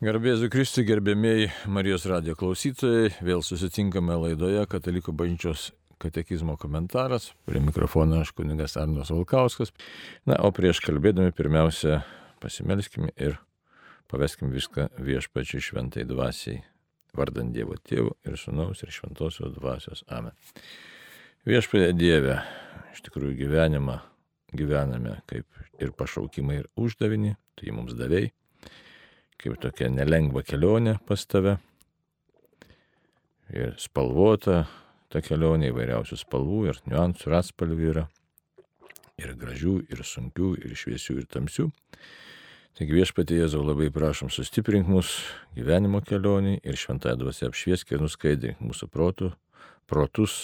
Garbėsiu Kristui, gerbėmiai Marijos radijo klausytojai, vėl susitinkame laidoje Katalikų bažnyčios katekizmo komentaras. Prie mikrofono aš kuningas Arnos Valkauskas. Na, o prieš kalbėdami pirmiausia pasimelskime ir paveskime viską viešpačiai šventai dvasiai, vardant Dievo Tėvų ir Sūnaus ir Šventosios dvasios. Amen. Viešpatė Dieve, iš tikrųjų gyvenimą gyvename kaip ir pašaukimai ir uždavinį, tai mums davėjai kaip tokia nelengva kelionė pas tave. Ir spalvota ta kelionė įvairiausių spalvų ir niuansų ir atspalvių yra. Ir gražių, ir sunkių, ir šviesių, ir tamsių. Taigi viešpatie Jėzau labai prašom sustiprink mus gyvenimo kelionį ir šventąją dvasę apšviesk ir nuskaidrink mūsų protų, protus,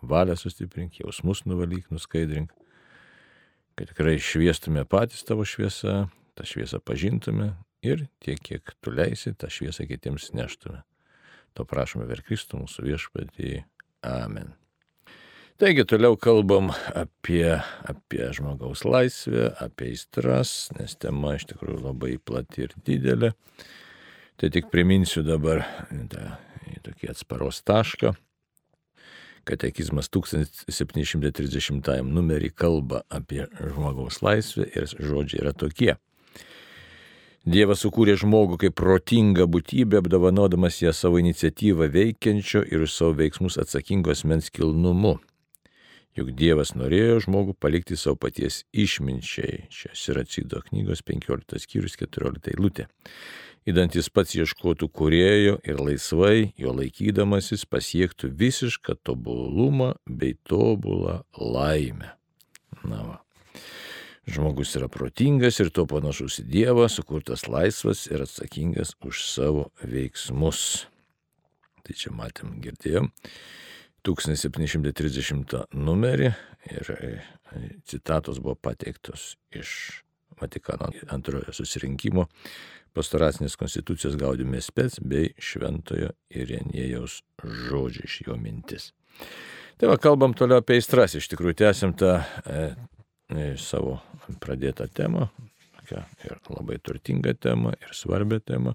valią sustiprink, jausmus nuvalyk, nuskaidrink, kad tikrai šviestume patys tavo šviesą, tą šviesą pažintume ir tiek, kiek tu leisi, tą šviesą kitiems neštume. To prašome per Kristų mūsų viešpatį. Amen. Taigi toliau kalbam apie, apie žmogaus laisvę, apie įstras, nes tema iš tikrųjų labai plati ir didelė. Tai tik priminsiu dabar tą tokį atsparos tašką. Katekizmas 1730 numerį kalba apie žmogaus laisvę ir žodžiai yra tokie. Dievas sukūrė žmogų kaip protingą būtybę, apdovanodamas ją savo iniciatyvą veikiančio ir už savo veiksmus atsakingos mens kilnumu. Juk Dievas norėjo žmogų palikti savo paties išminčiai. Čia Siracido knygos 15 skyrius 14 eilutė. Įdant jis pats ieškotų kurėjo ir laisvai, jo laikydamasis, pasiektų visišką tobulumą bei tobulą laimę. Na va. Žmogus yra protingas ir to panašus į Dievą, sukurtas laisvas ir atsakingas už savo veiksmus. Tai čia matėm, girdėjom. 1730 numerį ir e, citatos buvo pateiktos iš Vatikano antrojo susirinkimo pastoracinės konstitucijos gaudimės spets bei šventojo Irenėjaus žodžiai iš jo mintis. Tai va, kalbam toliau apie aistras, iš tikrųjų tęsim tą e, savo pradėtą temą, ir labai turtingą temą, ir svarbią temą.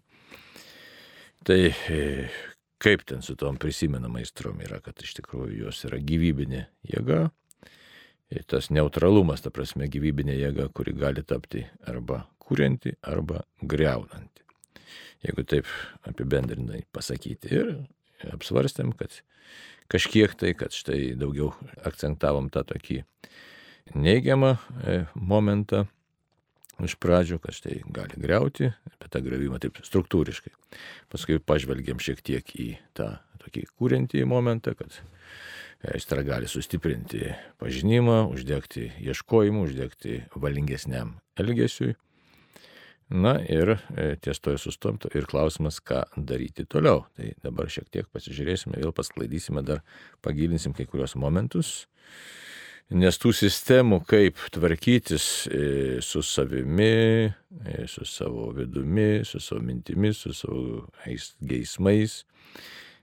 Tai e, kaip ten su tom prisimenama aistrom yra, kad iš tikrųjų jos yra gyvybinė jėga. Ir tas neutralumas, ta prasme, gyvybinė jėga, kuri gali tapti arba kūrinti, arba greunanti. Jeigu taip apibendrinai pasakyti. Ir apsvarstėm, kad kažkiek tai, kad štai daugiau akcentavom tą tokį neigiamą e, momentą iš pradžių, kad štai gali greuti, apie tą grevimą taip struktūriškai. Paskui pažvelgiam šiek tiek į tą tokį kūrentį momentą, kad aistra gali sustiprinti pažinimą, uždegti ieškojimą, uždegti valingesniam elgesiui. Na ir e, ties to sustomto ir klausimas, ką daryti toliau. Tai dabar šiek tiek pasižiūrėsime, vėl pasklaidysime, dar pagilinsim kai kurios momentus Nes tų sistemų, kaip tvarkytis e, su savimi, e, su savo vidumi, su savo mintimis, su savo geismais,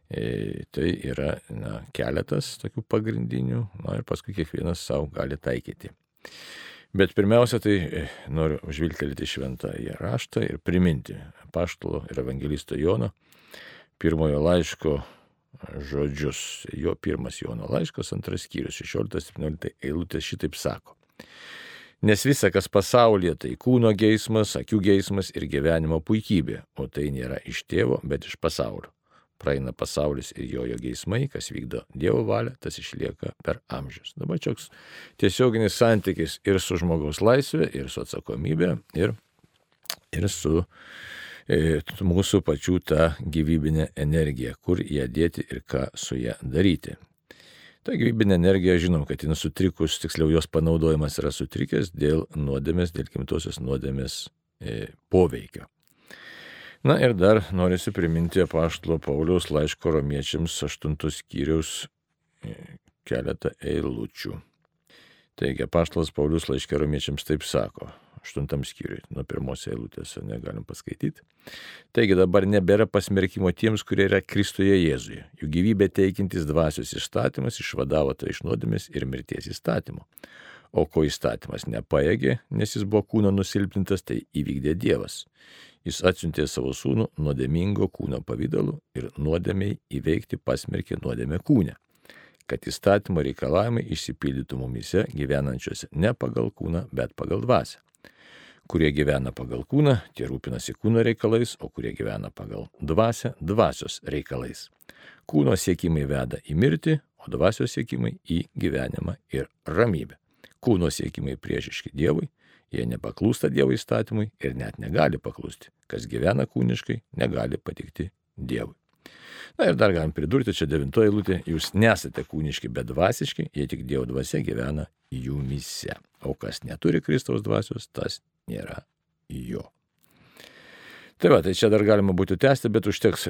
e, tai yra na, keletas tokių pagrindinių, na ir paskui kiekvienas savo gali taikyti. Bet pirmiausia, tai noriu užvilgtelėti šventą į raštą ir priminti paštalo ir evangelisto Jono pirmojo laiško žodžius. Jo pirmas Jono laiškas, antras skyrius, 16-17 eilutės šitaip sako. Nes visa, kas pasaulyje, tai kūno geismas, akių geismas ir gyvenimo puikybė, o tai nėra iš tėvo, bet iš pasaulio. Praeina pasaulis ir jo jo geismai, kas vykdo Dievo valią, tas išlieka per amžius. Dabar toks tiesioginis santykis ir su žmogaus laisvė, ir su atsakomybė, ir, ir su mūsų pačių tą gyvybinę energiją, kur ją dėti ir ką su ją daryti. Ta gyvybinė energija, žinom, kad ji sutrikus, tiksliau jos panaudojimas yra sutrikęs dėl nuodėmės, dėl gimtosios nuodėmės e, poveikio. Na ir dar norisi priminti apaštalo Pauliaus laiško romiečiams 8 skyriaus e, keletą eilučių. Taigi apaštalas Paulius laiškė romiečiams taip sako, aštuntam skyriui, nuo pirmos eilutės negalim paskaityti. Taigi dabar nebėra pasmerkimo tiems, kurie yra Kristuje Jėzuje. Jų gyvybė teikintis dvasios įstatymas išvadavo tai iš nuodėmės ir mirties įstatymo. O ko įstatymas nepaėgė, nes jis buvo kūno nusilpnintas, tai įvykdė Dievas. Jis atsiuntė savo sūnų nuodėmingo kūno pavydalu ir nuodėmiai įveikti pasmerkė nuodėmę kūne, kad įstatymo reikalavimai išsipildytų mumise gyvenančiose ne pagal kūną, bet pagal dvasę. Kurie gyvena pagal kūną, tie rūpinasi kūno reikalais, o kurie gyvena pagal dvasę, dvasios reikalais. Kūno siekimai veda į mirtį, o dvasios siekimai į gyvenimą ir ramybę. Kūno siekimai priešiški Dievui, jie nepaklūsta Dievo įstatymui ir net negali paklūsti. Kas gyvena kūniškai, negali patikti Dievui. Na ir dar galim pridurti, čia devintoji lūtė, jūs nesate kūniški, bet dvasiški, jie tik Dievo dvasia gyvena jumise. O kas neturi Kristaus dvasios, tas nėra jo. Tai va, tai čia dar galima būtų tęsti, bet užteks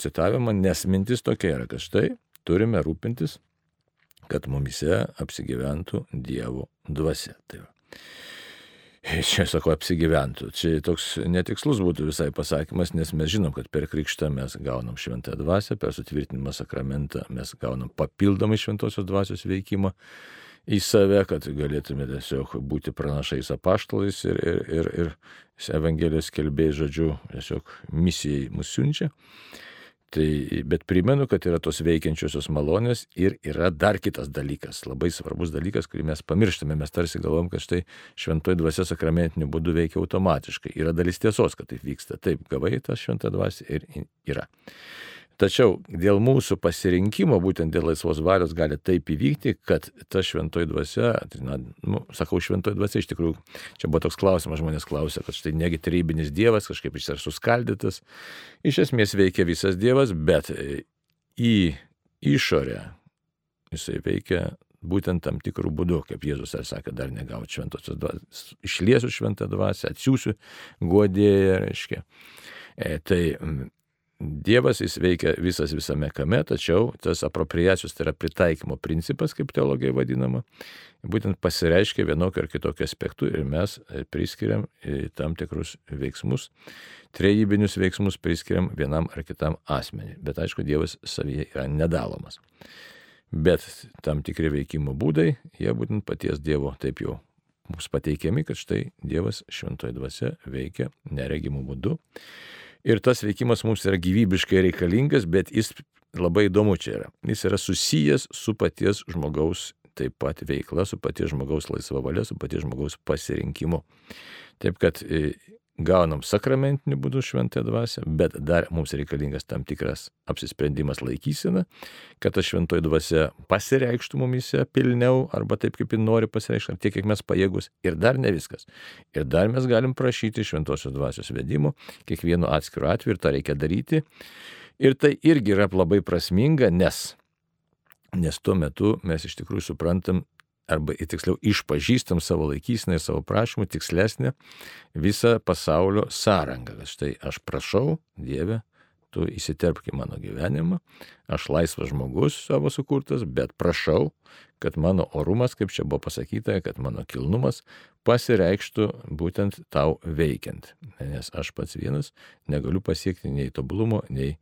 citavimą, nes mintis tokia yra, kad štai turime rūpintis kad mumise apsigyventų Dievo dvasia. Tai va. Čia sako apsigyventų. Čia toks netikslus būtų visai pasakymas, nes mes žinom, kad per krikštą mes gaunam šventąją dvasę, per sutvirtinimą sakramentą mes gaunam papildomai šventosios dvasios veikimą į save, kad galėtume tiesiog būti pranašais apaštalais ir, ir, ir, ir Evangelijos kelbėjai, žodžiu, tiesiog misijai mus siunčia. Tai, bet primenu, kad yra tos veikiančiosios malonės ir yra dar kitas dalykas, labai svarbus dalykas, kurį mes pamirštame. Mes tarsi galvom, kad štai šventoji dvasia sakramentiniu būdu veikia automatiškai. Yra dalis tiesos, kad taip vyksta. Taip, gavai tą šventą dvasę ir yra. Tačiau dėl mūsų pasirinkimo, būtent dėl laisvos valios, gali taip įvykti, kad ta šventoji dvasia, tai, na, nu, sakau, šventoji dvasia iš tikrųjų, čia buvo toks klausimas, žmonės klausė, kad štai negi tarybinis dievas, kažkaip jis yra suskaldytas. Iš esmės veikia visas dievas, bet į išorę jisai veikia būtent tam tikrų būdų, kaip Jėzus ar sakė, dar negauti šventosios dvasios, išliesiu šventą dvasią, atsiųsiu godėją, reiškia. E, tai Dievas jis veikia visas visame kame, tačiau tas apropriacijos, tai yra pritaikymo principas, kaip teologija vadinama, būtent pasireiškia vienokio ar kitokio aspektu ir mes priskiriam tam tikrus veiksmus, trejybinius veiksmus priskiriam vienam ar kitam asmeniui. Bet aišku, Dievas savyje yra nedalomas. Bet tam tikri veikimo būdai, jie būtent paties Dievo taip jau mums pateikiami, kad štai Dievas šventoji dvasia veikia neregimų būdu. Ir tas veikimas mums yra gyvybiškai reikalingas, bet jis labai įdomu čia yra. Jis yra susijęs su paties žmogaus taip pat veikla, su paties žmogaus laisva valia, su paties žmogaus pasirinkimu. Taip kad e, gaunam sakramentiniu būdu šventąją dvasę, bet dar mums reikalingas tam tikras apsisprendimas laikysena, kad ta šventoji dvasia pasireikštų mumise pilniau arba taip, kaip ji nori pasireikšti, tiek, kiek mes pajėgus. Ir dar ne viskas. Ir dar mes galim prašyti šventosios dvasios vedimo, kiekvienu atskiru atveju ir tą reikia daryti. Ir tai irgi yra labai prasminga, nes, nes tuo metu mes iš tikrųjų suprantam arba tiksliau išpažįstam savo laikysinę ir savo prašymų tikslesnę visą pasaulio sąrangą. Štai aš prašau, Dieve, tu įsiterpk į mano gyvenimą, aš laisvas žmogus savo sukurtas, bet prašau, kad mano orumas, kaip čia buvo pasakyta, kad mano kilnumas pasireikštų būtent tau veikiant. Nes aš pats vienas negaliu pasiekti nei tobulumo, nei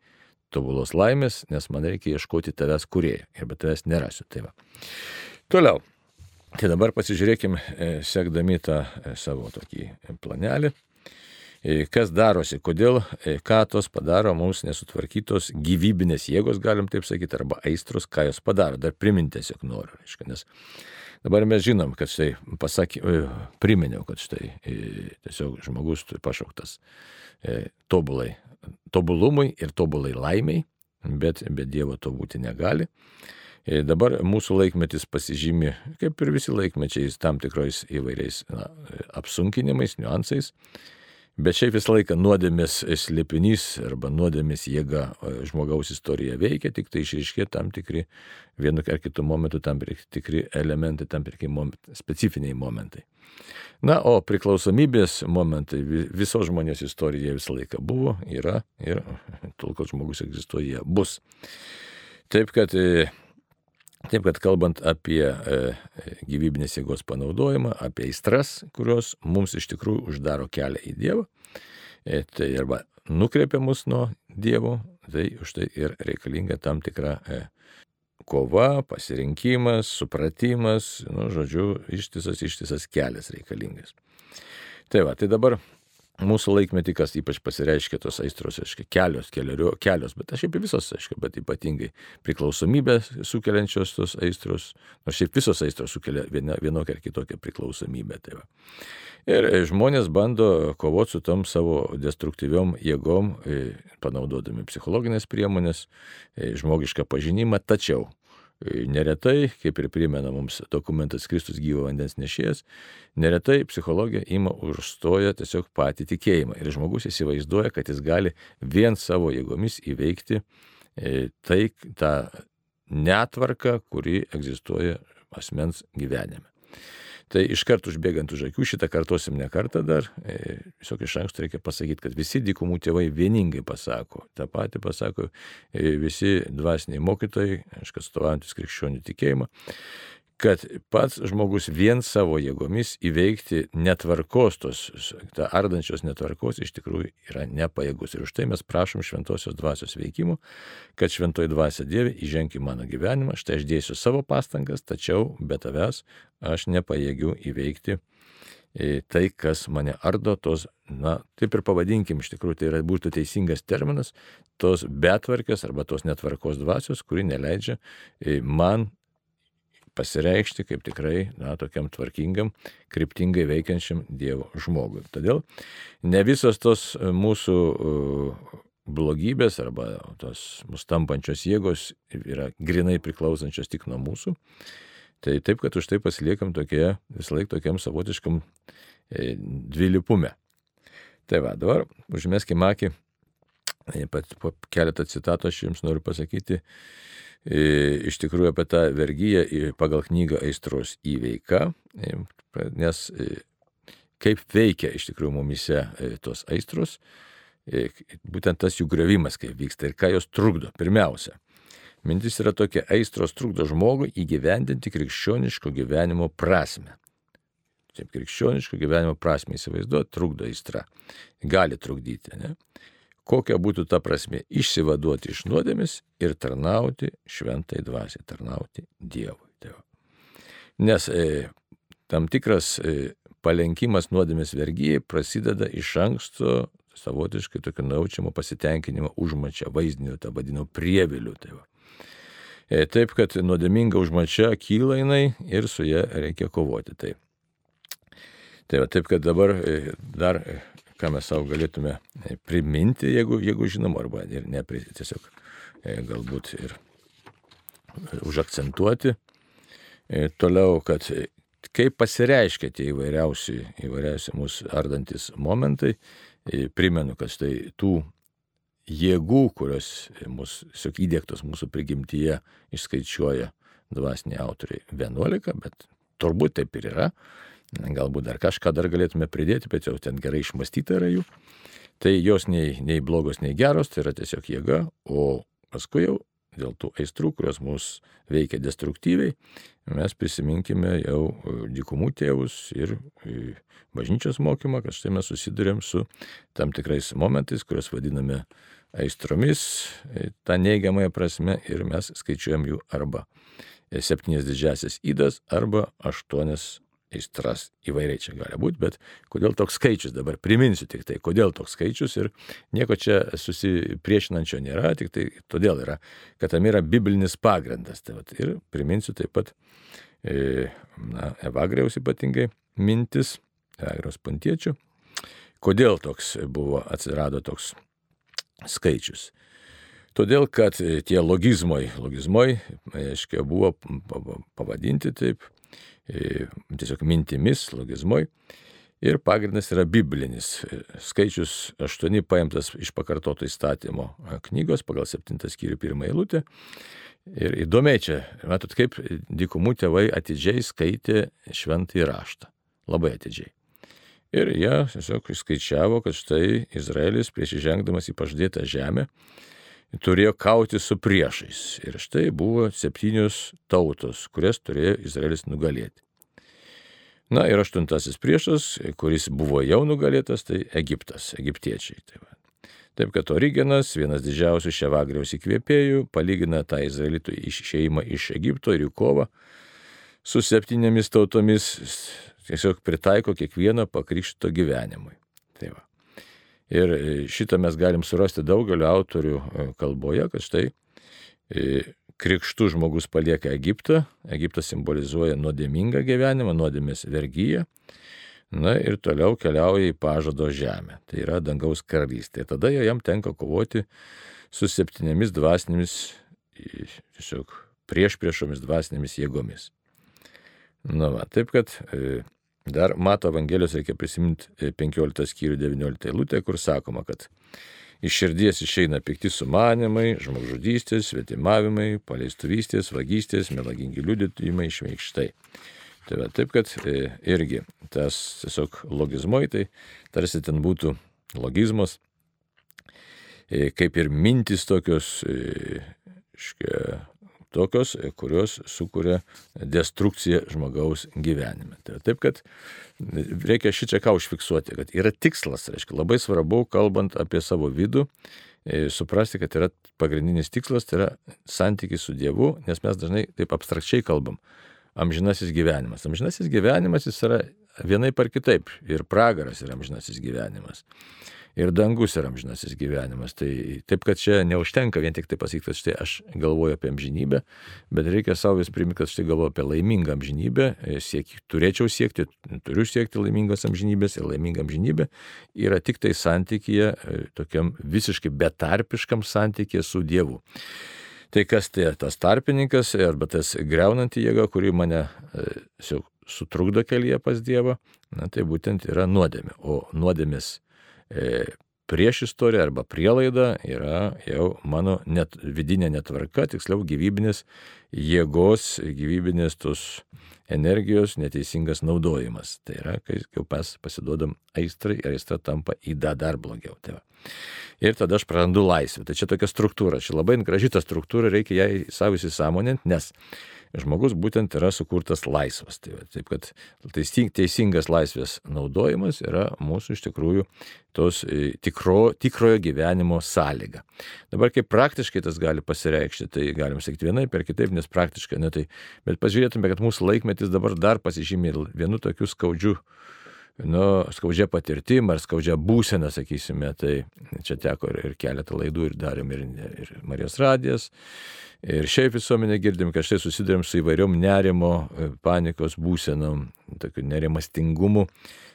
tobulos laimės, nes man reikia ieškoti tavęs kurėjo ir be tavęs nerasiu. Tai va. Toliau. Tai dabar pasižiūrėkime, sekdami tą e, savo tokį planelį, e, kas darosi, kodėl e, ką tos padaro mums nesutvarkytos gyvybinės jėgos, galim taip sakyti, arba aistros, ką jos padaro. Dar priminti tiesiog noriu, reiškia, nes dabar mes žinom, kad štai pasakė, priminiau, kad štai tiesiog žmogus pašauktas tobulai, tobulumui ir tobulai laimiai, bet be Dievo to būti negali. E, dabar mūsų laikmetis pasižymi, kaip ir visi laikmečiais, tam tikrais įvairiais na, apsunkinimais, niuansais. Bet šiaip visą laiką nuodėmės slėpinys arba nuodėmės jėga žmogaus istorija veikia, tik tai išriškė tam tikri vienu ar kitu momentu tam tikri elementai, tam tikri moment, specifiniai momentai. Na, o priklausomybės momentai visos žmonės istorijoje visą laiką buvo, yra ir tol, kol žmogus egzistuoja, bus. Taip kad e, Taip kad kalbant apie e, gyvybinės jėgos panaudojimą, apie aistras, kurios mums iš tikrųjų uždaro kelią į Dievą, e, tai arba nukreipia mus nuo Dievo, tai už tai ir reikalinga tam tikra e, kova, pasirinkimas, supratimas, nu, žodžiu, ištisas, ištisas kelias reikalingas. Tai va, tai dabar mūsų laikmetį, kas ypač pasireiškia tos aistros, aiškiai, kelios, keliario, kelios, bet šiaip visos, aiškiai, bet ypatingai priklausomybę sukeliančios tos aistros, nors šiaip visos aistros sukelia vienokią ar kitokią priklausomybę. Tai va. ir e, žmonės bando kovoti su tom savo destruktyviom jėgom, e, panaudodami psichologinės priemonės, e, žmogišką pažinimą, tačiau Neretai, kaip ir primena mums dokumentas Kristus gyvo vandens nešėjas, neretai psichologija ima užstoja tiesiog patį tikėjimą ir žmogus įsivaizduoja, kad jis gali vien savo jėgomis įveikti tai tą netvarką, kuri egzistuoja asmens gyvenime. Tai iškart užbėgant už akių, šitą kartosim ne kartą dar, e, tiesiog iš anksto reikia pasakyti, kad visi dykumų tėvai vieningai pasako, tą patį pasako e, visi dvasiniai mokytojai, aš kas stovaujantis krikščionių tikėjimą, kad pats žmogus vien savo jėgomis įveikti netvarkos, tos ta ardančios netvarkos iš tikrųjų yra nepajėgus. Ir už tai mes prašom šventosios dvasios veikimo, kad šventoji dvasia Dieve įžengia į mano gyvenimą, štai aš dėsiu savo pastangas, tačiau be tavęs aš nepajėgiu įveikti e, tai, kas mane ardo, tos, na, taip ir pavadinkim, iš tikrųjų tai yra būtų teisingas terminas, tos betvarkės arba tos netvarkos dvasios, kuri neleidžia e, man pasireikšti kaip tikrai, na, tokiam tvarkingam, kryptingai veikiančiam Dievo žmogui. Todėl ne visos tos e, mūsų e, blogybės arba tos mus tampančios jėgos yra grinai priklausančios tik nuo mūsų. Tai taip, kad už tai pasiliekam tokie, vis laik tokiam savotiškam e, dvilipume. Tai va, dabar užmeskime akį, pat keletą citatų aš jums noriu pasakyti iš tikrųjų apie tą vergyją pagal knygą Aistros įveika, nes kaip veikia iš tikrųjų mumise tos aistros, būtent tas jų grevimas, kaip vyksta ir ką jos trukdo. Pirmiausia, mintis yra tokia, aistros trukdo žmogui įgyvendinti krikščioniško gyvenimo prasme. Taip, krikščioniško gyvenimo prasme įsivaizduoti, trukdo aistra. Gali trukdyti. Ne? Kokia būtų ta prasme - išsivaduoti iš nuodėmis ir tarnauti šventai dvasiai, tarnauti Dievui. Tai Nes e, tam tikras e, palenkimas nuodėmės vergyjai prasideda iš anksto savotiškai tokio naučiamo pasitenkinimo užmačia, vaizdinio, tą vadinau prieviliu. Tai va. e, taip, kad nuodėminga užmačia kyla jinai ir su ją reikia kovoti. Tai, tai va, taip, kad dabar e, dar e, ką mes savo galėtume e, priminti, jeigu, jeigu žinom, arba ir ne, tiesiog e, galbūt ir užakcentuoti. E, toliau, kad kaip pasireiškia tie įvairiausi, įvairiausi mūsų ardantis momentai, primenu, kad štai tų jėgų, kurios mūsų, tiesiog įdėktos mūsų prigimtyje, išskaičiuoja dvasiniai autoriai 11, bet turbūt taip ir yra. Galbūt dar kažką dar galėtume pridėti, bet jau ten gerai išmastyta yra jų. Tai jos nei, nei blogos, nei geros, tai yra tiesiog jėga, o paskui jau dėl tų aistrų, kurios mus veikia destruktyviai, mes prisiminkime jau e, dykumų tėvus ir e, bažnyčios mokymą, kad štai mes susidurėm su tam tikrais momentais, kuriuos vadiname aistromis, e, tą neigiamąją prasme ir mes skaičiuojam jų arba septynias didžiasias įdas arba aštuonias aistras įvairiai čia gali būti, bet kodėl toks skaičius dabar, priminsiu tik tai, kodėl toks skaičius ir nieko čia susipriešinančio nėra, tik tai todėl yra, kad tam yra biblinis pagrindas. Tai vat, ir priminsiu taip pat e, na, Evagriaus ypatingai mintis, Evagriaus pantiečių, kodėl toks buvo, atsirado toks skaičius. Todėl, kad tie logizmai, logizmai, aiškiai, buvo pavadinti taip, E, tiesiog mintimis, logizmoj. Ir pagrindas yra biblinis. Skaičius 8 paimtas iš pakartoto įstatymo knygos pagal 7 skyrių 1 eilutę. Ir įdomiai čia, matot, kaip dykumų tėvai atidžiai skaitė šventąjį raštą. Labai atidžiai. Ir jie tiesiog išskaičiavo, kad štai Izraelis prieš įžengdamas į pažadėtą žemę turėjo kauti su priešais. Ir štai buvo septynios tautos, kurias turėjo Izraelis nugalėti. Na ir aštuntasis priešas, kuris buvo jau nugalėtas, tai Egiptas, egiptiečiai. Tai va. Taip kad Origenas, vienas didžiausių Ševagriaus įkvėpėjų, palygina tą izraelitų išeimą iš Egipto ir jų kovą su septynėmis tautomis, tiesiog pritaiko kiekvieną pakrikšto gyvenimui. Tai va. Ir šitą mes galim surasti daugelio autorių kalboje, kad štai krikštų žmogus palieka Egiptą, Egiptas simbolizuoja nuodėmingą gyvenimą, nuodėmės vergyją, na ir toliau keliauja į pažado žemę, tai yra dangaus karalystė. Tada jam tenka kovoti su septynėmis dvasinėmis, tiesiog prieš priešomis dvasinėmis jėgomis. Na, va, taip kad e, dar Mato Evangelijos reikia prisiminti 15 skyrių 19 eilutę, kur sakoma, kad Iš širdies išeina pikti sumanimai, žmogžudystės, svetimavimai, paleistuvystės, vagystės, melagingi liudytojimai, šveikštai. Tai va, taip, kad e, irgi tas tiesiog logizmoj, tai tarsi ten būtų logizmas, e, kaip ir mintis tokios, e, škia, tokios, kurios sukuria destrukciją žmogaus gyvenime. Tai taip, kad reikia šį čia ką užfiksuoti, kad yra tikslas, reiškia, labai svarbu, kalbant apie savo vidų, e, suprasti, kad yra pagrindinis tikslas, tai yra santykis su Dievu, nes mes dažnai taip abstrakčiai kalbam. Amžinasis gyvenimas. Amžinasis gyvenimas jis yra vienaip ar kitaip. Ir pragaras yra amžinasis gyvenimas ir dangus yra amžinasis gyvenimas. Tai taip, kad čia neužtenka vien tik tai pasakyti, kad štai aš galvoju apie amžinybę, bet reikia savo vis primti, kad štai galvoju apie laimingą amžinybę, e, siek, turėčiau siekti, turiu siekti laimingos amžinybės ir laiminga amžinybė yra tik tai santykėje, e, tokiam visiškai betarpiškam santykėje su Dievu. Tai kas tai tas tarpininkas arba tas greunanti jėga, kuri mane e, sutrukdo kelyje pas Dievą, na, tai būtent yra nuodėmė. O nuodėmės prieš istoriją arba prielaida yra jau mano net, vidinė netvarka, tiksliau gyvybinės jėgos, gyvybinės tos energijos neteisingas naudojimas. Tai yra, kai jau mes pasiduodam aistrai ir aistra tampa į da dar blogiau. Tai va. ir tada aš prarandu laisvę. Tai čia tokia struktūra, čia labai graži ta struktūra, reikia ją savo įsisamoninti, nes žmogus būtent yra sukurtas laisvas. Tai, taip kad teisingas laisvės naudojimas yra mūsų iš tikrųjų tos e, tikro, tikrojo gyvenimo sąlyga. Dabar kaip praktiškai tas gali pasireikšti, tai galim sakyti vienai per kitaip, nes praktiškai, ne tai, bet pažiūrėtume, kad mūsų laikmetis dabar dar pasižymė vienu tokiu skaudžiu nu, skaudžia patirtim ar skaudžia būsena, sakysime, tai čia teko ir, ir keletą laidų ir darėm ir, ir Marijos radijas. Ir šiaip visuomenė girdim, kad štai susidurėm su įvairiom nerimo, panikos būsenom, tokiu nerimastingumu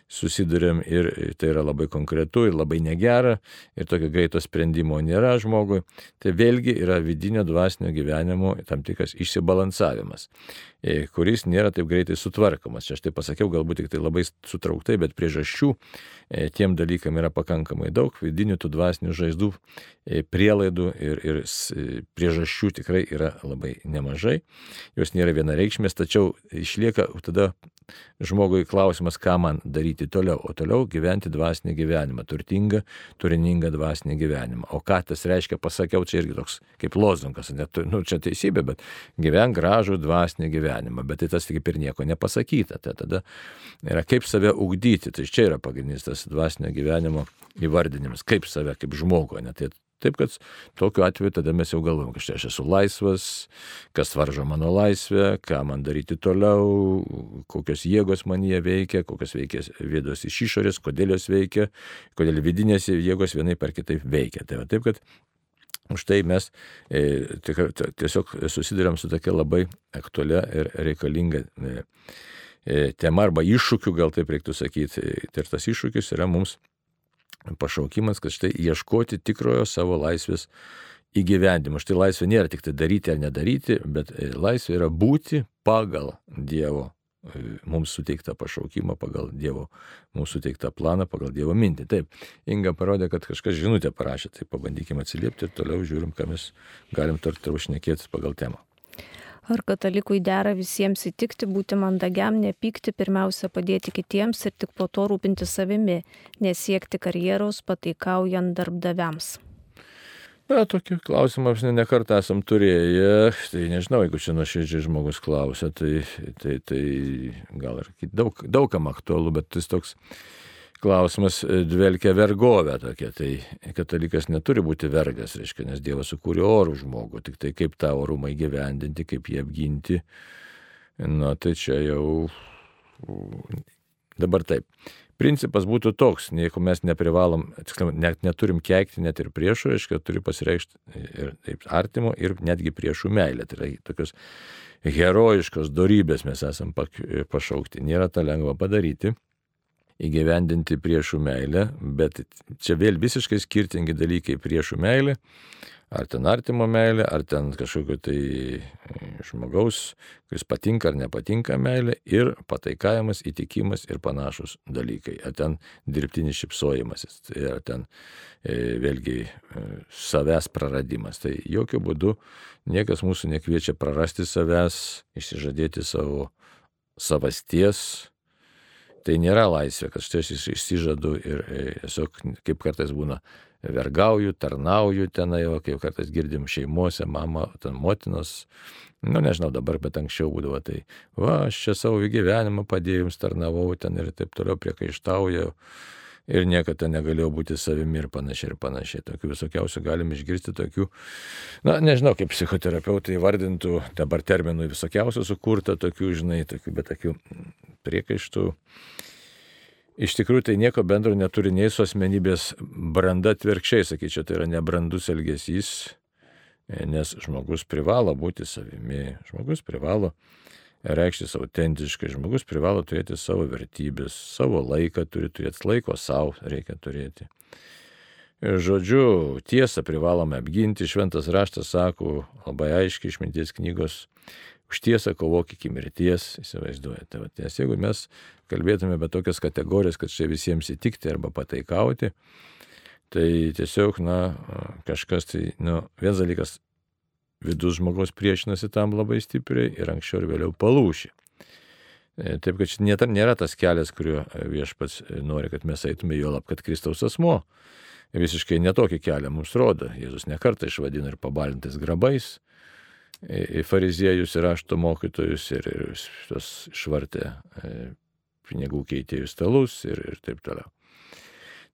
susidurėm ir tai yra labai konkretu ir labai negera ir tokio greito sprendimo nėra žmogui. Tai vėlgi yra vidinio dvasinio gyvenimo tam tikras išsibalansavimas, e, kuris nėra taip greitai sutvarkomas. Čia aš tai pasakiau galbūt tik tai labai sutrauktai, bet priežasčių e, tiem dalykam yra pakankamai daug, vidinių tų dvasinių žaizdų, e, prielaidų ir, ir priežasčių tikrai yra labai nemažai. Jos nėra vienareikšmės, tačiau išlieka tada žmogui klausimas, ką man daryti toliau, o toliau gyventi dvasinį gyvenimą, turtingą, turiningą dvasinį gyvenimą. O ką tas reiškia, pasakiau, čia irgi toks kaip lozungas, net, nu, čia teisybė, bet gyven gražų dvasinį gyvenimą, bet tai tas kaip ir nieko nepasakyta. Tai tada yra kaip save ugdyti, tai čia yra pagrindinis tas dvasinio gyvenimo įvardinimas, kaip save, kaip žmogų, ne tai Taip kad tokiu atveju tada mes jau galvojam, kad štai aš esu laisvas, kas varžo mano laisvę, ką man daryti toliau, kokios jėgos man jie veikia, kokios veikia vėdos iš išorės, kodėl jos veikia, kodėl vidinės jėgos vienai per kitaip veikia. Tai va, taip kad Už tai mes e, tiesiog susidurėm su tokia labai aktualia ir reikalinga e, e, tema arba iššūkiu, gal taip reiktų sakyti. Ir tas iššūkis yra mums pašaukimas, kad štai ieškoti tikrojo savo laisvės įgyvendimo. Štai laisvė nėra tik tai daryti ar nedaryti, bet e, laisvė yra būti pagal Dievo e, mums suteiktą pašaukimą, pagal Dievo mums suteiktą planą, pagal Dievo mintį. Taip, Inga parodė, kad kažkas žinutę parašė, tai pabandykime atsiliepti ir toliau žiūrim, ką mes galim tarp šnekėtis pagal temą. Ar katalikui dera visiems įtikti, būti mandagiam, nepykti, pirmiausia padėti kitiems ir tik po to rūpinti savimi, nesiekti karjeros pataikaujant darbdaviams? Na, tokį klausimą aš ne kartą esam turėję, tai nežinau, jeigu čia nuoširdžiai žmogus klausia, tai, tai, tai gal ir daug, daugam aktualu, bet jis toks klausimas e, dvelkia vergovę tokia. Tai katalikas neturi būti vergas, reiškia, nes Dievas sukūrė orų žmogų, tik tai kaip tą orumą įgyvendinti, kaip jį apginti. Na tai čia jau dabar taip. principas būtų toks, jeigu mes neprivalom, tiksliau, net neturim keikti net ir priešų, reiškia, turi pasireikšti ir taip artimo, ir netgi priešų meilė. Tai yra tokios herojiškos darybės mes esam pašaukti. Nėra tą lengva padaryti, įgyvendinti priešų meilę, bet čia vėl visiškai skirtingi dalykai priešų meilė ar ten artimo meilė, ar ten kažkokio tai e, žmogaus, kuris patinka ar nepatinka meilė, ir pataikavimas, įtikimas ir panašus dalykai. Ar ten dirbtinis šipsojimasis, tai ar ten e, vėlgi e, savęs praradimas. Tai jokių būdų niekas mūsų nekviečia prarasti savęs, išsižadėti savo savasties. Tai nėra laisvė, kad štai aš išsižadu ir e, tiesiog, kaip kartais būna, vergauju, tarnauju tenai, o kaip kartais girdim šeimuose, mama, ten motinos, nu nežinau dabar, bet anksčiau būdavo tai, va, aš čia savo gyvenimą padėjau tarnavau ten ir taip toliau priekaištauju. Ir niekada negalėjau būti savimi ir panašiai ir panašiai. Tokių visokiausių galim išgirsti tokių, na, nežinau, kaip psichoterapeutai vardintų, dabar terminų visokiausių sukurta, tokių, žinai, tokių, bet tokių priekaištų. Iš tikrųjų tai nieko bendro neturi nei su asmenybės branda atvirkščiai, sakyčiau, tai yra nebrandus elgesys, nes žmogus privalo būti savimi, žmogus privalo reikštis autentiškai, žmogus privalo turėti savo vertybės, savo laiką turi turėti, laiko savo reikia turėti. Žodžiu, tiesą privalome apginti, šventas raštas sako labai aiškiai išminties knygos, už tiesą kovok iki mirties, įsivaizduojate. Nes jeigu mes kalbėtume apie tokias kategorijas, kad čia visiems įtikti arba pataikauti, tai tiesiog, na, kažkas tai, nu, vienas dalykas, vidus žmogaus priešinasi tam labai stipriai ir anksčiau ir vėliau palūšį. E, taip, kad čia nėra tas kelias, kuriuo viešpats nori, kad mes eitume, jo lab, kad Kristaus asmo visiškai netokį kelią mums rodo. Jėzus nekartą išvadino ir pabalintais grabais, fariziejus ir rašto mokytojus ir, ir tos išvartė e, pinigų keitėjų stalus ir, ir taip toliau.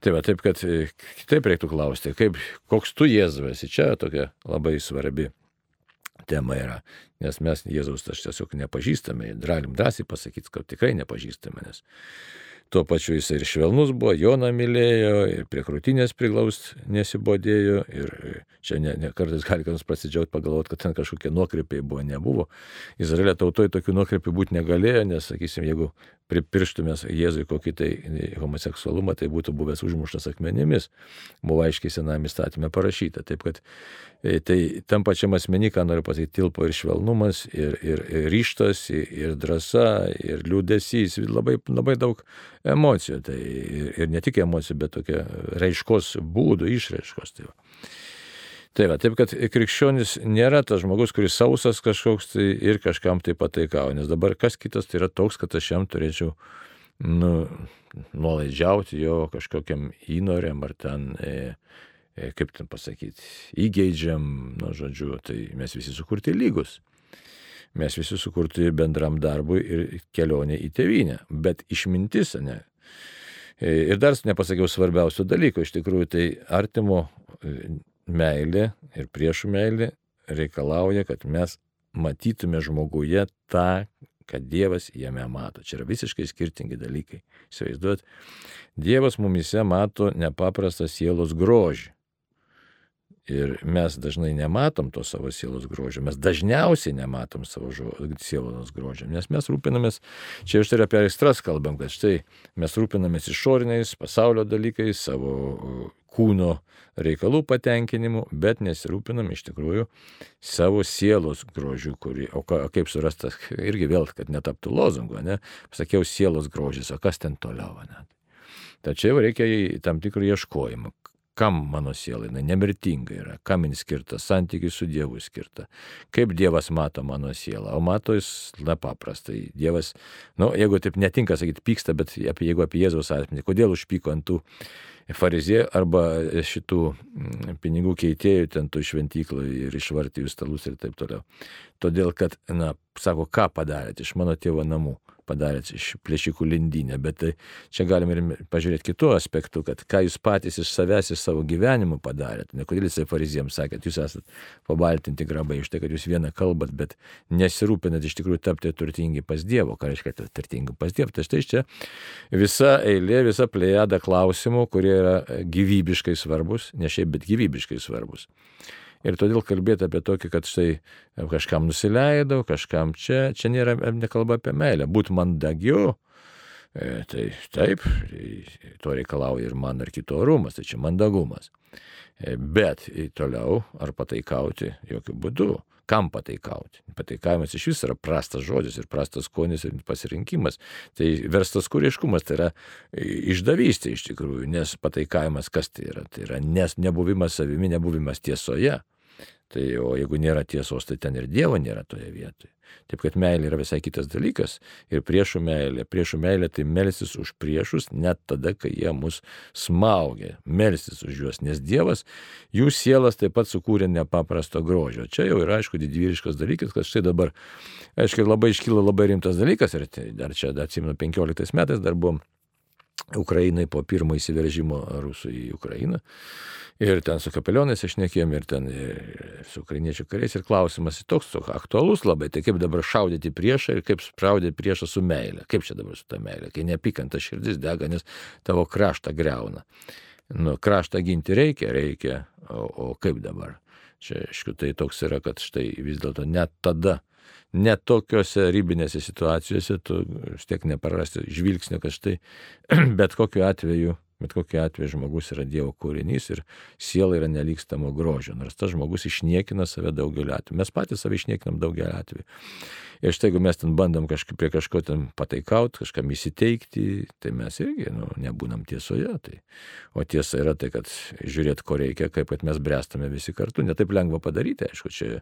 Tai va, taip, kad e, kitaip reiktų klausti, kaip, koks tu Jėzus esi, čia tokia labai svarbi tema yra, nes mes Jėzaus aš tiesiog nepažįstame, galim drąsiai pasakyti, kad tikrai nepažįstame, nes Tuo pačiu jis ir švelnus buvo, Joną mylėjo, ir prie krūtinės priglaust nesibodėjo, ir čia ne, ne kartais gali kas prasidžiauti pagalvoti, kad ten kažkokie nuokrypiai buvo, nebuvo. Izraelio tautoje tokių nuokrypių būti negalėjo, nes, sakysim, jeigu pripirštumės Jėzui kokį tai homoseksualumą, tai būtų buvęs užmuštas akmenimis. Buvo aiškiai sename įstatymė parašyta. Taip kad tai tam pačiam asmenį, ką noriu pasakyti, tilpo ir švelnumas, ir, ir, ir ryštas, ir, ir drąsa, ir liūdėsys, labai, labai daug emocijų. Tai ir, ir ne tik emocijų, bet tokia raiškos būdų, išraiškos. Tai va. Tai va, taip kad krikščionis nėra tas žmogus, kuris sausas kažkoks tai ir kažkam tai pataikauja, nes dabar kas kitas tai yra toks, kad aš jam turėčiau nu, nuolaidžiauti jo kažkokiam įnoriam ar ten, e, e, kaip ten pasakyti, įgeidžiam, nu, žodžiu, tai mes visi sukurti lygus. Mes visi sukurti bendram darbui ir kelionė į tėvynę. Bet išmintis, ne. E, ir dar nepasakiau svarbiausio dalyko, iš tikrųjų tai artimo e, meilė ir priešų meilė reikalauja, kad mes matytume žmoguje tą, kad Dievas jame mato. Čia yra visiškai skirtingi dalykai. Įsivaizduot, Dievas mumise mato nepaprastą sielos grožį. Ir mes dažnai nematom to savo sielos grožio, mes dažniausiai nematom savo sielos grožio, nes mes rūpinamės, čia iš tai apie aistras kalbam, kad štai mes rūpinamės išoriniais pasaulio dalykais, savo kūno reikalų patenkinimu, bet nesirūpinam iš tikrųjų savo sielos grožių, kurį, o ka, kaip surastas, irgi vėl, kad netaptų lozungo, ne, pasakiau sielos grožis, o kas ten toliau, ne. Tačiau reikia tam tikrų ieškojimų, kam mano siela, jinai nemirtinga yra, kam jin skirta, santykiai su Dievu skirta, kaip Dievas mato mano sielą, o mato jis, na paprastai, Dievas, na, nu, jeigu taip netinka sakyti, pyksta, bet apie, jeigu apie Jėzaus asmenį, kodėl užpyko ant tų farizėjų arba šitų mm, pinigų keitėjų, ten tų šventyklų ir išvartijų stalus ir taip toliau. Todėl, kad, na, sako, ką padarėte iš mano tėvo namų, padarėt iš plėšikų lindinę, bet tai čia galime ir pažiūrėti kitų aspektų, kad ką jūs patys iš savęs, iš savo gyvenimo padarėt. Ne kodėl jisai fariziems sakė, jūs esate pabaltinti grabai iš tai, kad jūs vieną kalbat, bet nesirūpinat iš tikrųjų tapti turtingi pas Dievo. Ką reiškia turtingi pas Dievą? Tai štai čia visa eilė, visa plėjada klausimų, kurie yra gyvybiškai svarbus, ne šiaip, bet gyvybiškai svarbus. Ir todėl kalbėti apie tokį, kad štai kažkam nusileidau, kažkam čia, čia nėra nekalba apie meilę. Būt mandagiu, e, tai taip, to reikalauja ir man, ir kito orumas, tai čia mandagumas. E, bet toliau, ar pataikauti, jokių būdų. Kam pataikauti? Pataikavimas iš vis yra prastas žodis ir prastas skonis ir pasirinkimas. Tai verstas kūriškumas, tai yra išdavystė iš tikrųjų, nes pataikavimas kas tai yra? Tai yra nes nebuvimas savimi, nebuvimas tiesoje. Tai o jeigu nėra tiesos, tai ten ir Dievo nėra toje vietoje. Taip kad meilė yra visai kitas dalykas. Ir priešų meilė. Priešų meilė tai melsis už priešus net tada, kai jie mus smaugia. Melsis už juos. Nes Dievas jų sielas taip pat sukūrė nepaprasto grožio. Čia jau yra, aišku, didvyriškas dalykas, kad štai dabar, aišku, labai iškyla labai rimtas dalykas. Ir tai dar čia, atsimenu, 15 metais dar buvom Ukrainai po pirmo įsiveržimo rusų į Ukrainą. Ir ten su kapelionais išnekėjom, ir ten ir su ukrainiečių kariais. Ir klausimas toks aktualus labai, tai kaip dabar šaudyti priešą ir kaip šaudyti priešą su meile. Kaip čia dabar su ta meile, kai neapykanta širdis dega, nes tavo kraštą greuna. Nu, kraštą ginti reikia, reikia, o, o kaip dabar? Čia, aišku, tai toks yra, kad štai vis dėlto net tada, net tokiuose ribinėse situacijose tu vis tiek neprarasti žvilgsnio, kad štai bet kokiu atveju Bet kokiu atveju žmogus yra Dievo kūrinys ir siela yra nelikstamo grožio, nors tas žmogus išniekina save daugeliu atveju. Mes patys save išniekinam daugeliu atveju. Ir štai jeigu mes ten bandom kažkaip prie kažko ten pataikauti, kažkam įsiteikti, tai mes irgi nu, nebūnam tiesoje. Tai. O tiesa yra tai, kad žiūrėt, ko reikia, kaip kad mes bręstame visi kartu. Netaip lengva padaryti, aišku, čia,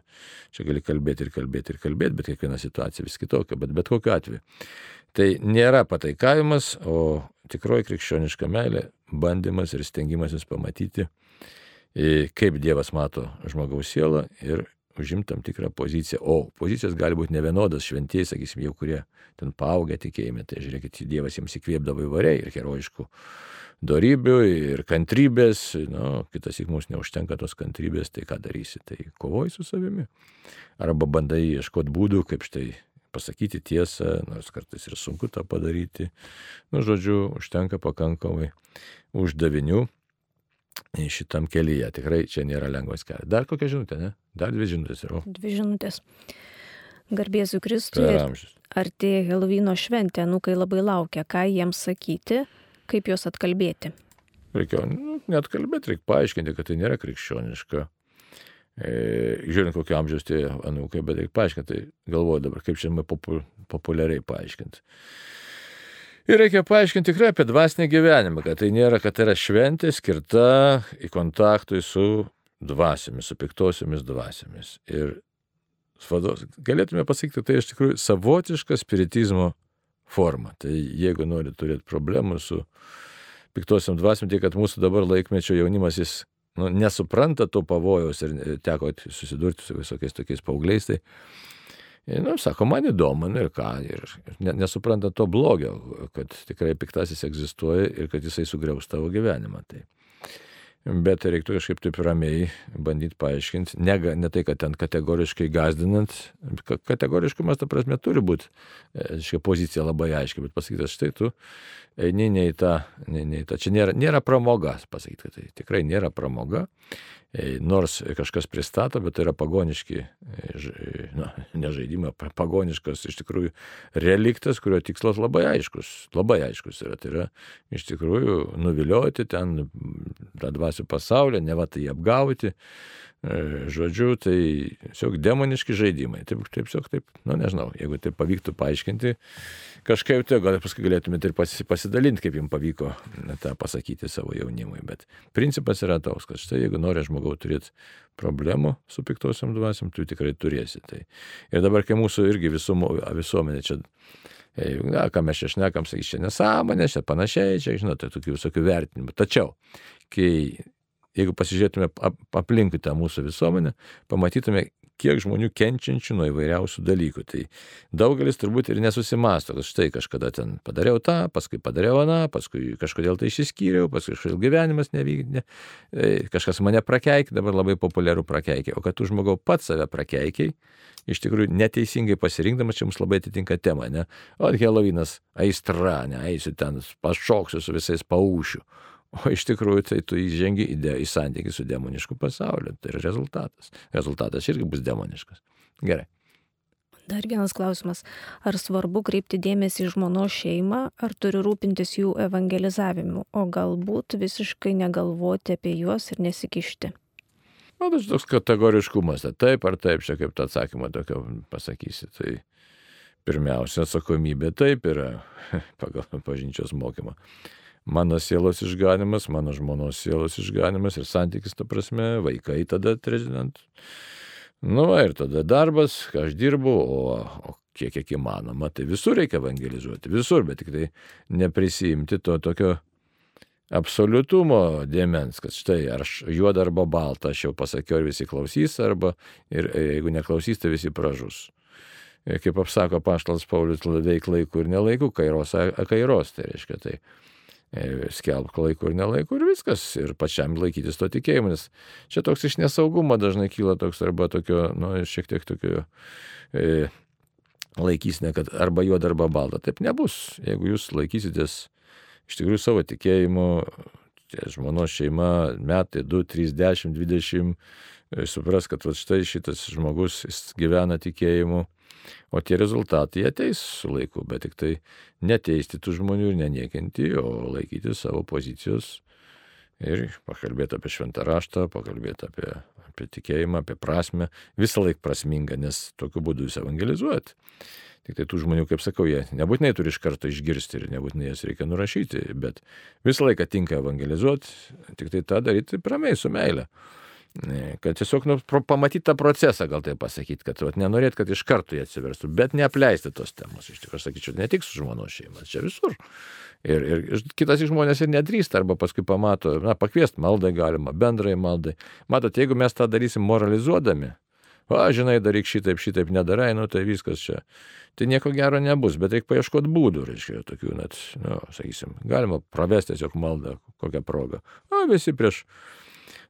čia gali kalbėti ir kalbėti ir kalbėti, bet kiekviena situacija vis kitokia, bet bet kokiu atveju. Tai nėra pataikavimas, o tikroji krikščioniška meilė - bandymas ir stengimasis pamatyti, kaip Dievas mato žmogaus sielą ir užimti tam tikrą poziciją. O pozicijos gali būti nevienodas, šventieji, sakysim, jau kurie ten paaugę tikėjime, tai žiūrėkit, Dievas jiems įkvėpdavo įvairiai ir herojiškų darybių, ir kantrybės, nu, kitas įk mums neužtenka tos kantrybės, tai ką darysi, tai kovoji su savimi. Arba bandai ieškoti būdų, kaip štai pasakyti tiesą, nors kartais ir sunku tą padaryti. Nu, žodžiu, užtenka pakankamai uždavinių šitam kelyje. Tikrai čia nėra lengvas kelias. Dar kokia žinutė, ne? Dar dvi žinutės yra. Dvi žinutės. Garbėsiu Kristui. Artėja Helovino šventė, nukai labai laukia, ką jiems sakyti, kaip juos atkalbėti. Reikia, nu, net kalbėti, reikia paaiškinti, kad tai nėra krikščioniška žiūrint, kokio amžiaus tie anūkai, bet reikia paaiškinti, tai galvoju dabar, kaip šiandien popu, populiariai paaiškinti. Ir reikia paaiškinti tikrai apie dvasinį gyvenimą, kad tai nėra, kad tai yra šventė skirta į kontaktui su dvasiomis, su piktosiomis dvasiomis. Ir vados, galėtume pasakyti, tai iš tikrųjų savotiška spiritizmo forma. Tai jeigu nori turėti problemų su piktosiam dvasiom, tai kad mūsų dabar laikmečio jaunimas jis nu, nesupranta to pavojaus ir teko susidurti su visokiais tokiais paaugliais, tai, nu, sako, man įdomu, nu ir ką, ir nesupranta to blogio, kad tikrai piktasis egzistuoja ir kad jisai sugriaus tavo gyvenimą. Tai. Bet reiktų kažkaip taip ramiai bandyti paaiškinti, ne, ne tai, kad ten kategoriškai gazdinant, kategoriškumas, ta prasme, turi būti, aiškiai, pozicija labai aiškiai, bet pasakyti, štai tu eini ne į tą, ne, ne į tą, čia nėra, nėra pramoga, pasakyti, tai tikrai nėra pramoga, E, nors kažkas pristato, bet tai yra pagoniški, e, na, ne žaidimai, pagoniškas iš tikrųjų reliktas, kurio tikslas labai aiškus, labai aiškus yra. Tai yra iš tikrųjų nuvilioti ten tą dvasių pasaulį, ne va tai apgauti, E, žodžiu, tai tiesiog demoniški žaidimai. Taip, taip, tiesiog taip, nu nežinau, jeigu tai pavyktų paaiškinti, kažkaip tai gal paskui galėtumėte ir pasidalinti, kaip jums pavyko tą pasakyti savo jaunimui. Bet principas yra toks, kad štai jeigu nori žmogau turėti problemų su piktosiam dvasiam, tu tikrai turėsi. Tai. Ir dabar, kai mūsų irgi visumo, visuomenė čia e, na, ką mes čia šnekam, sakys, čia nesąmonė, čia panašiai, čia, žinote, tokių visokių vertinimų. Tačiau, kai jeigu pasižiūrėtume aplinkui tą mūsų visuomenę, pamatytume, kiek žmonių kenčiančių nuo įvairiausių dalykų. Tai daugelis turbūt ir nesusimasto, kad štai kažkada ten padariau tą, paskui padariau aną, paskui kažkodėl tai išsiskyriau, paskui kažkodėl gyvenimas nevykdė, e, kažkas mane prakeikė, dabar labai populiaru prakeikė, o kad tu žmogau pats save prakeikiai, iš tikrųjų neteisingai pasirinkdamas, čia mums labai atitinka tema, ne? O Helovinas aistra, ne, eisiu ten, pašoksiu su visais paušiu. O iš tikrųjų tai tu įžengi į, de, į santykį su demonišku pasauliu. Tai yra rezultatas. Rezultatas irgi bus demoniškas. Gerai. Dar vienas klausimas. Ar svarbu kreipti dėmesį į žmonos šeimą, ar turi rūpintis jų evangelizavimu, o galbūt visiškai negalvoti apie juos ir nesikišti? O tas toks kategoriškumas, tai taip ar taip, čia kaip tą atsakymą tokio pasakysi. Tai pirmiausia atsakomybė taip yra pagal pažinčios mokymą mano sielos išganimas, mano žmonos sielos išganimas ir santykis, ta prasme, vaikai tada trezident. Nu, va, ir tada darbas, ką aš dirbu, o, o kiek, kiek įmanoma, tai visur reikia evangelizuoti, visur, bet tik tai neprisijimti to tokio absoliutumo dėmens, kad štai ar juoda arba balta, aš jau pasakiau, ir visi klausys, arba ir e, jeigu neklausys, tai visi pražus. Ir kaip apsako paštalas Paulius, veik laikų ir nelaikų, kairos, kairos, tai reiškia tai E, skelbk laiku ir nelaiku ir viskas, ir pačiam laikytis to tikėjimo, nes čia toks iš nesaugumo dažnai kyla toks arba tokio, nu, šiek tiek tokio e, laikysne, kad arba juoda, arba balta. Taip nebus, jeigu jūs laikysitės iš tikrųjų savo tikėjimu, žmonos šeima, metai 2, 3, 10, 20, supras, kad va, štai šitas žmogus gyvena tikėjimu O tie rezultatai ateis su laiku, bet tik tai neteisti tų žmonių ir neniekinti, o laikyti savo pozicijos ir pakalbėti apie šventą raštą, pakalbėti apie, apie tikėjimą, apie prasme, visą laiką prasminga, nes tokiu būdu jūs evangelizuojat. Tik tai tų žmonių, kaip sakau, jie nebūtinai turi iš karto išgirsti ir nebūtinai jas reikia nurašyti, bet visą laiką tinka evangelizuoti, tik tai tą daryti pramiai su meile. Kad tiesiog nu, pamatyti tą procesą, gal tai pasakyti, kad vat, nenorėt, kad iš karto jie atsiverstų, bet neapleisti tos temos. Iš tikrųjų, sakyčiau, ne tik su žmonos šeima, čia visur. Ir, ir kitas iš žmonės ir nedrįsta, arba paskui pamato, na, pakviesti maldai galima, bendrai maldai. Matot, jeigu mes tą darysim moralizuodami, o, žinai, daryk šitaip, šitaip nedarai, nu tai viskas čia. Tai nieko gero nebus, bet reikia paieškoti būdų, reiškia, tokių net, nu, sakysim, galima pravesti tiesiog maldą kokią progą. O visi prieš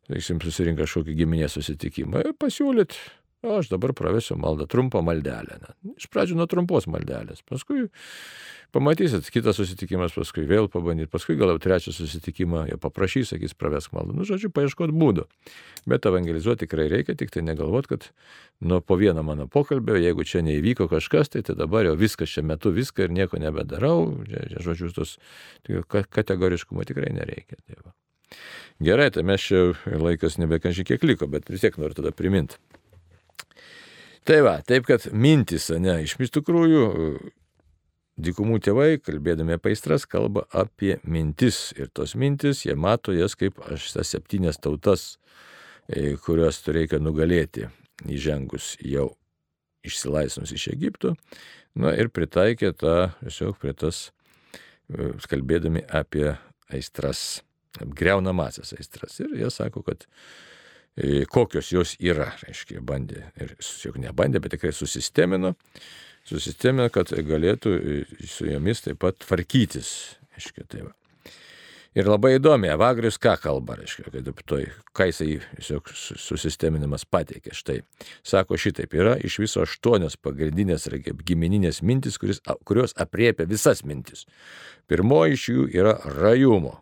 sakysim, susirinka kažkokį giminės susitikimą ir pasiūlyt, o aš dabar pravesiu maldą, trumpą maldelę. Ne. Iš pradžių nuo trumpos maldelės, paskui pamatysit, kitas susitikimas, paskui vėl pabandyt, paskui gal jau trečią susitikimą jie paprašys, sakys, pravesk maldą. Nu, žodžiu, paieškoti būdų. Bet evangelizuoti tikrai reikia, tik tai negalvot, kad nuo po vieno mano pokalbio, jeigu čia neįvyko kažkas, tai, tai dabar jau viskas čia metu viską ir nieko nebedarau. Žodžiu, tos kategoriškumo tikrai nereikia. Tai va. Gerai, tai mes čia laikas nebekančiai kiek liko, bet vis tiek noriu tada priminti. Tai va, taip kad mintis, ne, iš tikrųjų, dykumų tėvai, kalbėdami apie aistras, kalba apie mintis. Ir tos mintis, jie mato jas kaip aš tas septynias tautas, e, kuriuos reikia nugalėti įžengus jau išsilaisvinus iš Egipto. Na ir pritaikė tą, tiesiog prie tas, e, kalbėdami apie aistras greunamasias aistras. Ir jie sako, kad e, kokios jos yra, reiškia, bandė, ir juk nebandė, bet tikrai susistemino, susistemino, kad galėtų e, su jomis taip pat tvarkytis. Reiškia, tai va. Ir labai įdomi, Evagrius ką kalba, reiškia, kad toj, ką jisai tiesiog susisteminimas pateikė. Štai, sako šitaip, yra iš viso aštuonios pagrindinės gimininės mintis, kuris, kurios apriepia visas mintis. Pirmoji iš jų yra rajumo.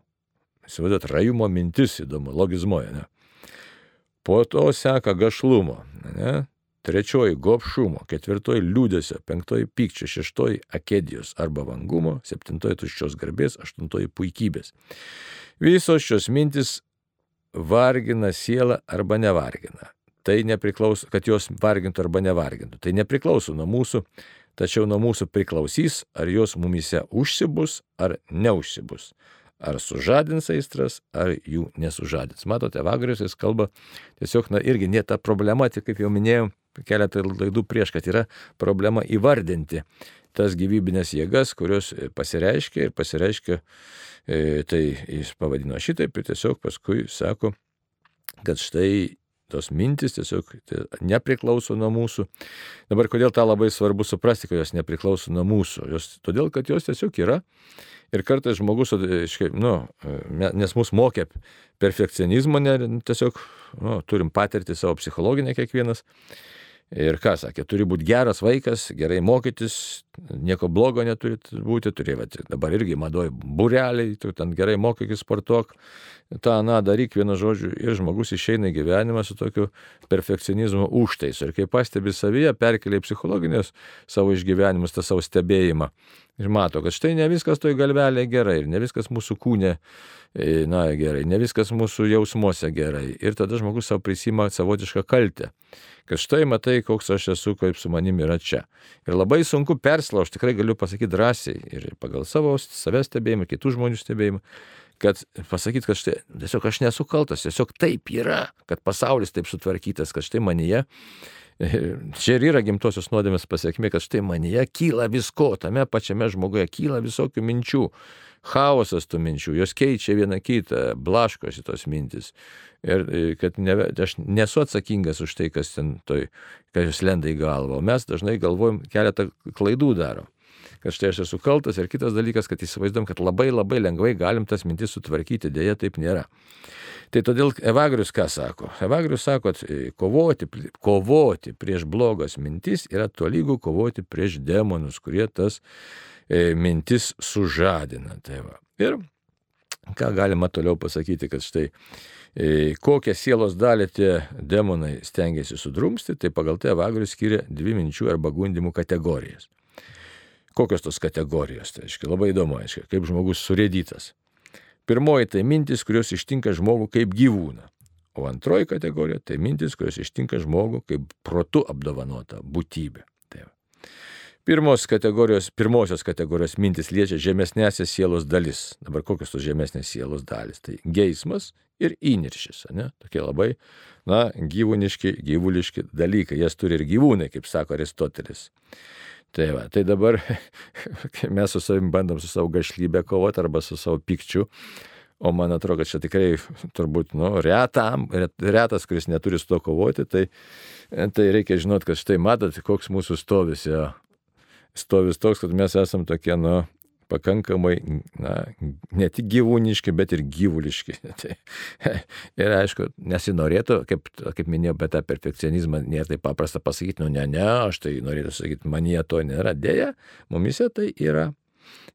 Įsivaizduot, rajumo mintis įdomu, logizmoje, ne? Po to seka gašlumo, ne? Trečioji gopšumo, ketvirtoji liūdėsio, penktoji pykčio, šeštoji akedijos arba vangumo, septintoji tuščios garbės, aštuntoji puikybės. Visos šios mintis vargina sielą arba nevargina. Tai nepriklauso, kad jos vargintų arba nevargintų. Tai nepriklauso nuo mūsų, tačiau nuo mūsų priklausys, ar jos mumise užsibus ar neužsibus ar sužadins aistras, ar jų nesužadins. Matote, Vagrius jis kalba tiesiog, na irgi ne ta problema, tik kaip jau minėjau, keletą laidų prieš, kad yra problema įvardinti tas gyvybinės jėgas, kurios pasireiškia ir pasireiškia, e, tai jis pavadino šitaip ir tiesiog paskui sako, kad štai tos mintis tiesiog tai nepriklauso nuo mūsų. Dabar kodėl tą labai svarbu suprasti, kad jos nepriklauso nuo mūsų? Jos, todėl, kad jos tiesiog yra. Ir kartais žmogus, nu, nes mus mokė perfekcionizmo, ne, tiesiog nu, turim patirti savo psichologinę kiekvienas. Ir ką sakė, turi būti geras vaikas, gerai mokytis, nieko blogo neturi būti, turi, va, dabar irgi madoj bureliai, tu ten gerai mokykis, sportuok, tą, na, daryk vienu žodžiu ir žmogus išeina į gyvenimą su tokiu perfekcionizmo užtaisu. Ir kai pastebi savyje, perkelia į psichologinės savo išgyvenimus, tą savo stebėjimą. Ir mato, kad štai ne viskas toj galvelėje gerai ir ne viskas mūsų kūne E, na gerai, ne viskas mūsų jausmuose gerai. Ir tada žmogus savo prisima savotišką kaltę. Kad štai matai, koks aš esu, kaip su manimi yra čia. Ir labai sunku perslaužti, tikrai galiu pasakyti drąsiai ir pagal savo savęs stebėjimą, kitų žmonių stebėjimą, kad pasakyti, kad štai tiesiog aš nesu kaltas, tiesiog taip yra, kad pasaulis taip sutvarkytas, kad štai manyje Čia ir yra gimtosios nuodėmės pasiekmė, kad štai manyje kyla visko, tame pačiame žmoguje kyla visokių minčių, chaosas tų minčių, jos keičia vieną kitą, blaškosi tos mintis. Ir e, kad ne, aš nesu atsakingas už tai, kas ten toj, kas jūs lenda į galvą. O mes dažnai galvojam, keletą klaidų darom. Kad štai aš esu kaltas ir kitas dalykas, kad įsivaizduom, kad labai labai lengvai galim tas mintis sutvarkyti, dėja taip nėra. Tai todėl Evagrius ką sako? Evagrius sako, e, kovoti, kovoti prieš blogas mintis yra tolygų kovoti prieš demonus, kurie tas E, mintis sužadina. Tai va. Ir ką galima toliau pasakyti, kad štai e, kokią sielos dalį tie demonai stengiasi sudrumsti, tai pagal tai Evagrius skiria dvi minčių arba gundimų kategorijas. Kokios tos kategorijos? Tai aiškiai, labai įdomu, aiškiai, kaip žmogus surėdytas. Pirmoji tai mintis, kurios ištinka žmogų kaip gyvūną. O antroji kategorija tai mintis, kurios ištinka žmogų kaip protu apdovanota būtybė. Pirmos kategorijos, pirmosios kategorijos mintis liečia žemesnėsias sielos dalis. Dabar kokios tos žemesnės sielos dalis? Tai geismas ir įniršis, ne? Tokie labai, na, gyvūniški, gyvuliški dalykai. Jas turi ir gyvūnai, kaip sako Aristotelis. Tai va, tai dabar mes su savim bandom su savo gašlybė kovoti arba su savo pikčiu. O man atrodo, kad čia tikrai turbūt, nu, retam, retas, kuris neturi su to kovoti, tai, tai reikia žinot, kad štai matot, koks mūsų stovis jo stovis toks, kad mes esam tokie, nu, pakankamai, na, ne tik gyvūniški, bet ir gyvuliški. Tai, ir aišku, nesinorėtų, kaip, kaip minėjau, bet tą perfekcionizmą nėra taip paprasta pasakyti, nu ne, ne, aš tai norėčiau sakyti, manyje to nėra. Deja, mumise tai yra.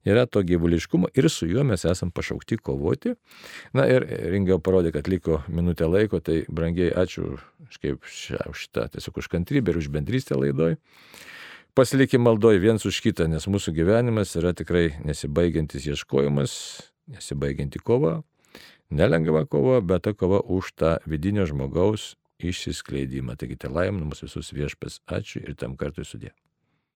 Yra to gyvuliškumo ir su juo mes esam pašaukti kovoti. Na ir Ringiau parodė, kad liko minutė laiko, tai brangiai ačiū už šitą, tiesiog už kantrybę ir už bendrystę laidoj pasilikim maldoj viens už kitą, nes mūsų gyvenimas yra tikrai nesibaigiantis ieškojimas, nesibaigianti kova, nelengva kova, bet ta kova už tą vidinio žmogaus išsiskleidimą. Taigi, te laiminimus visus viešpės, ačiū ir tam kartui sudė.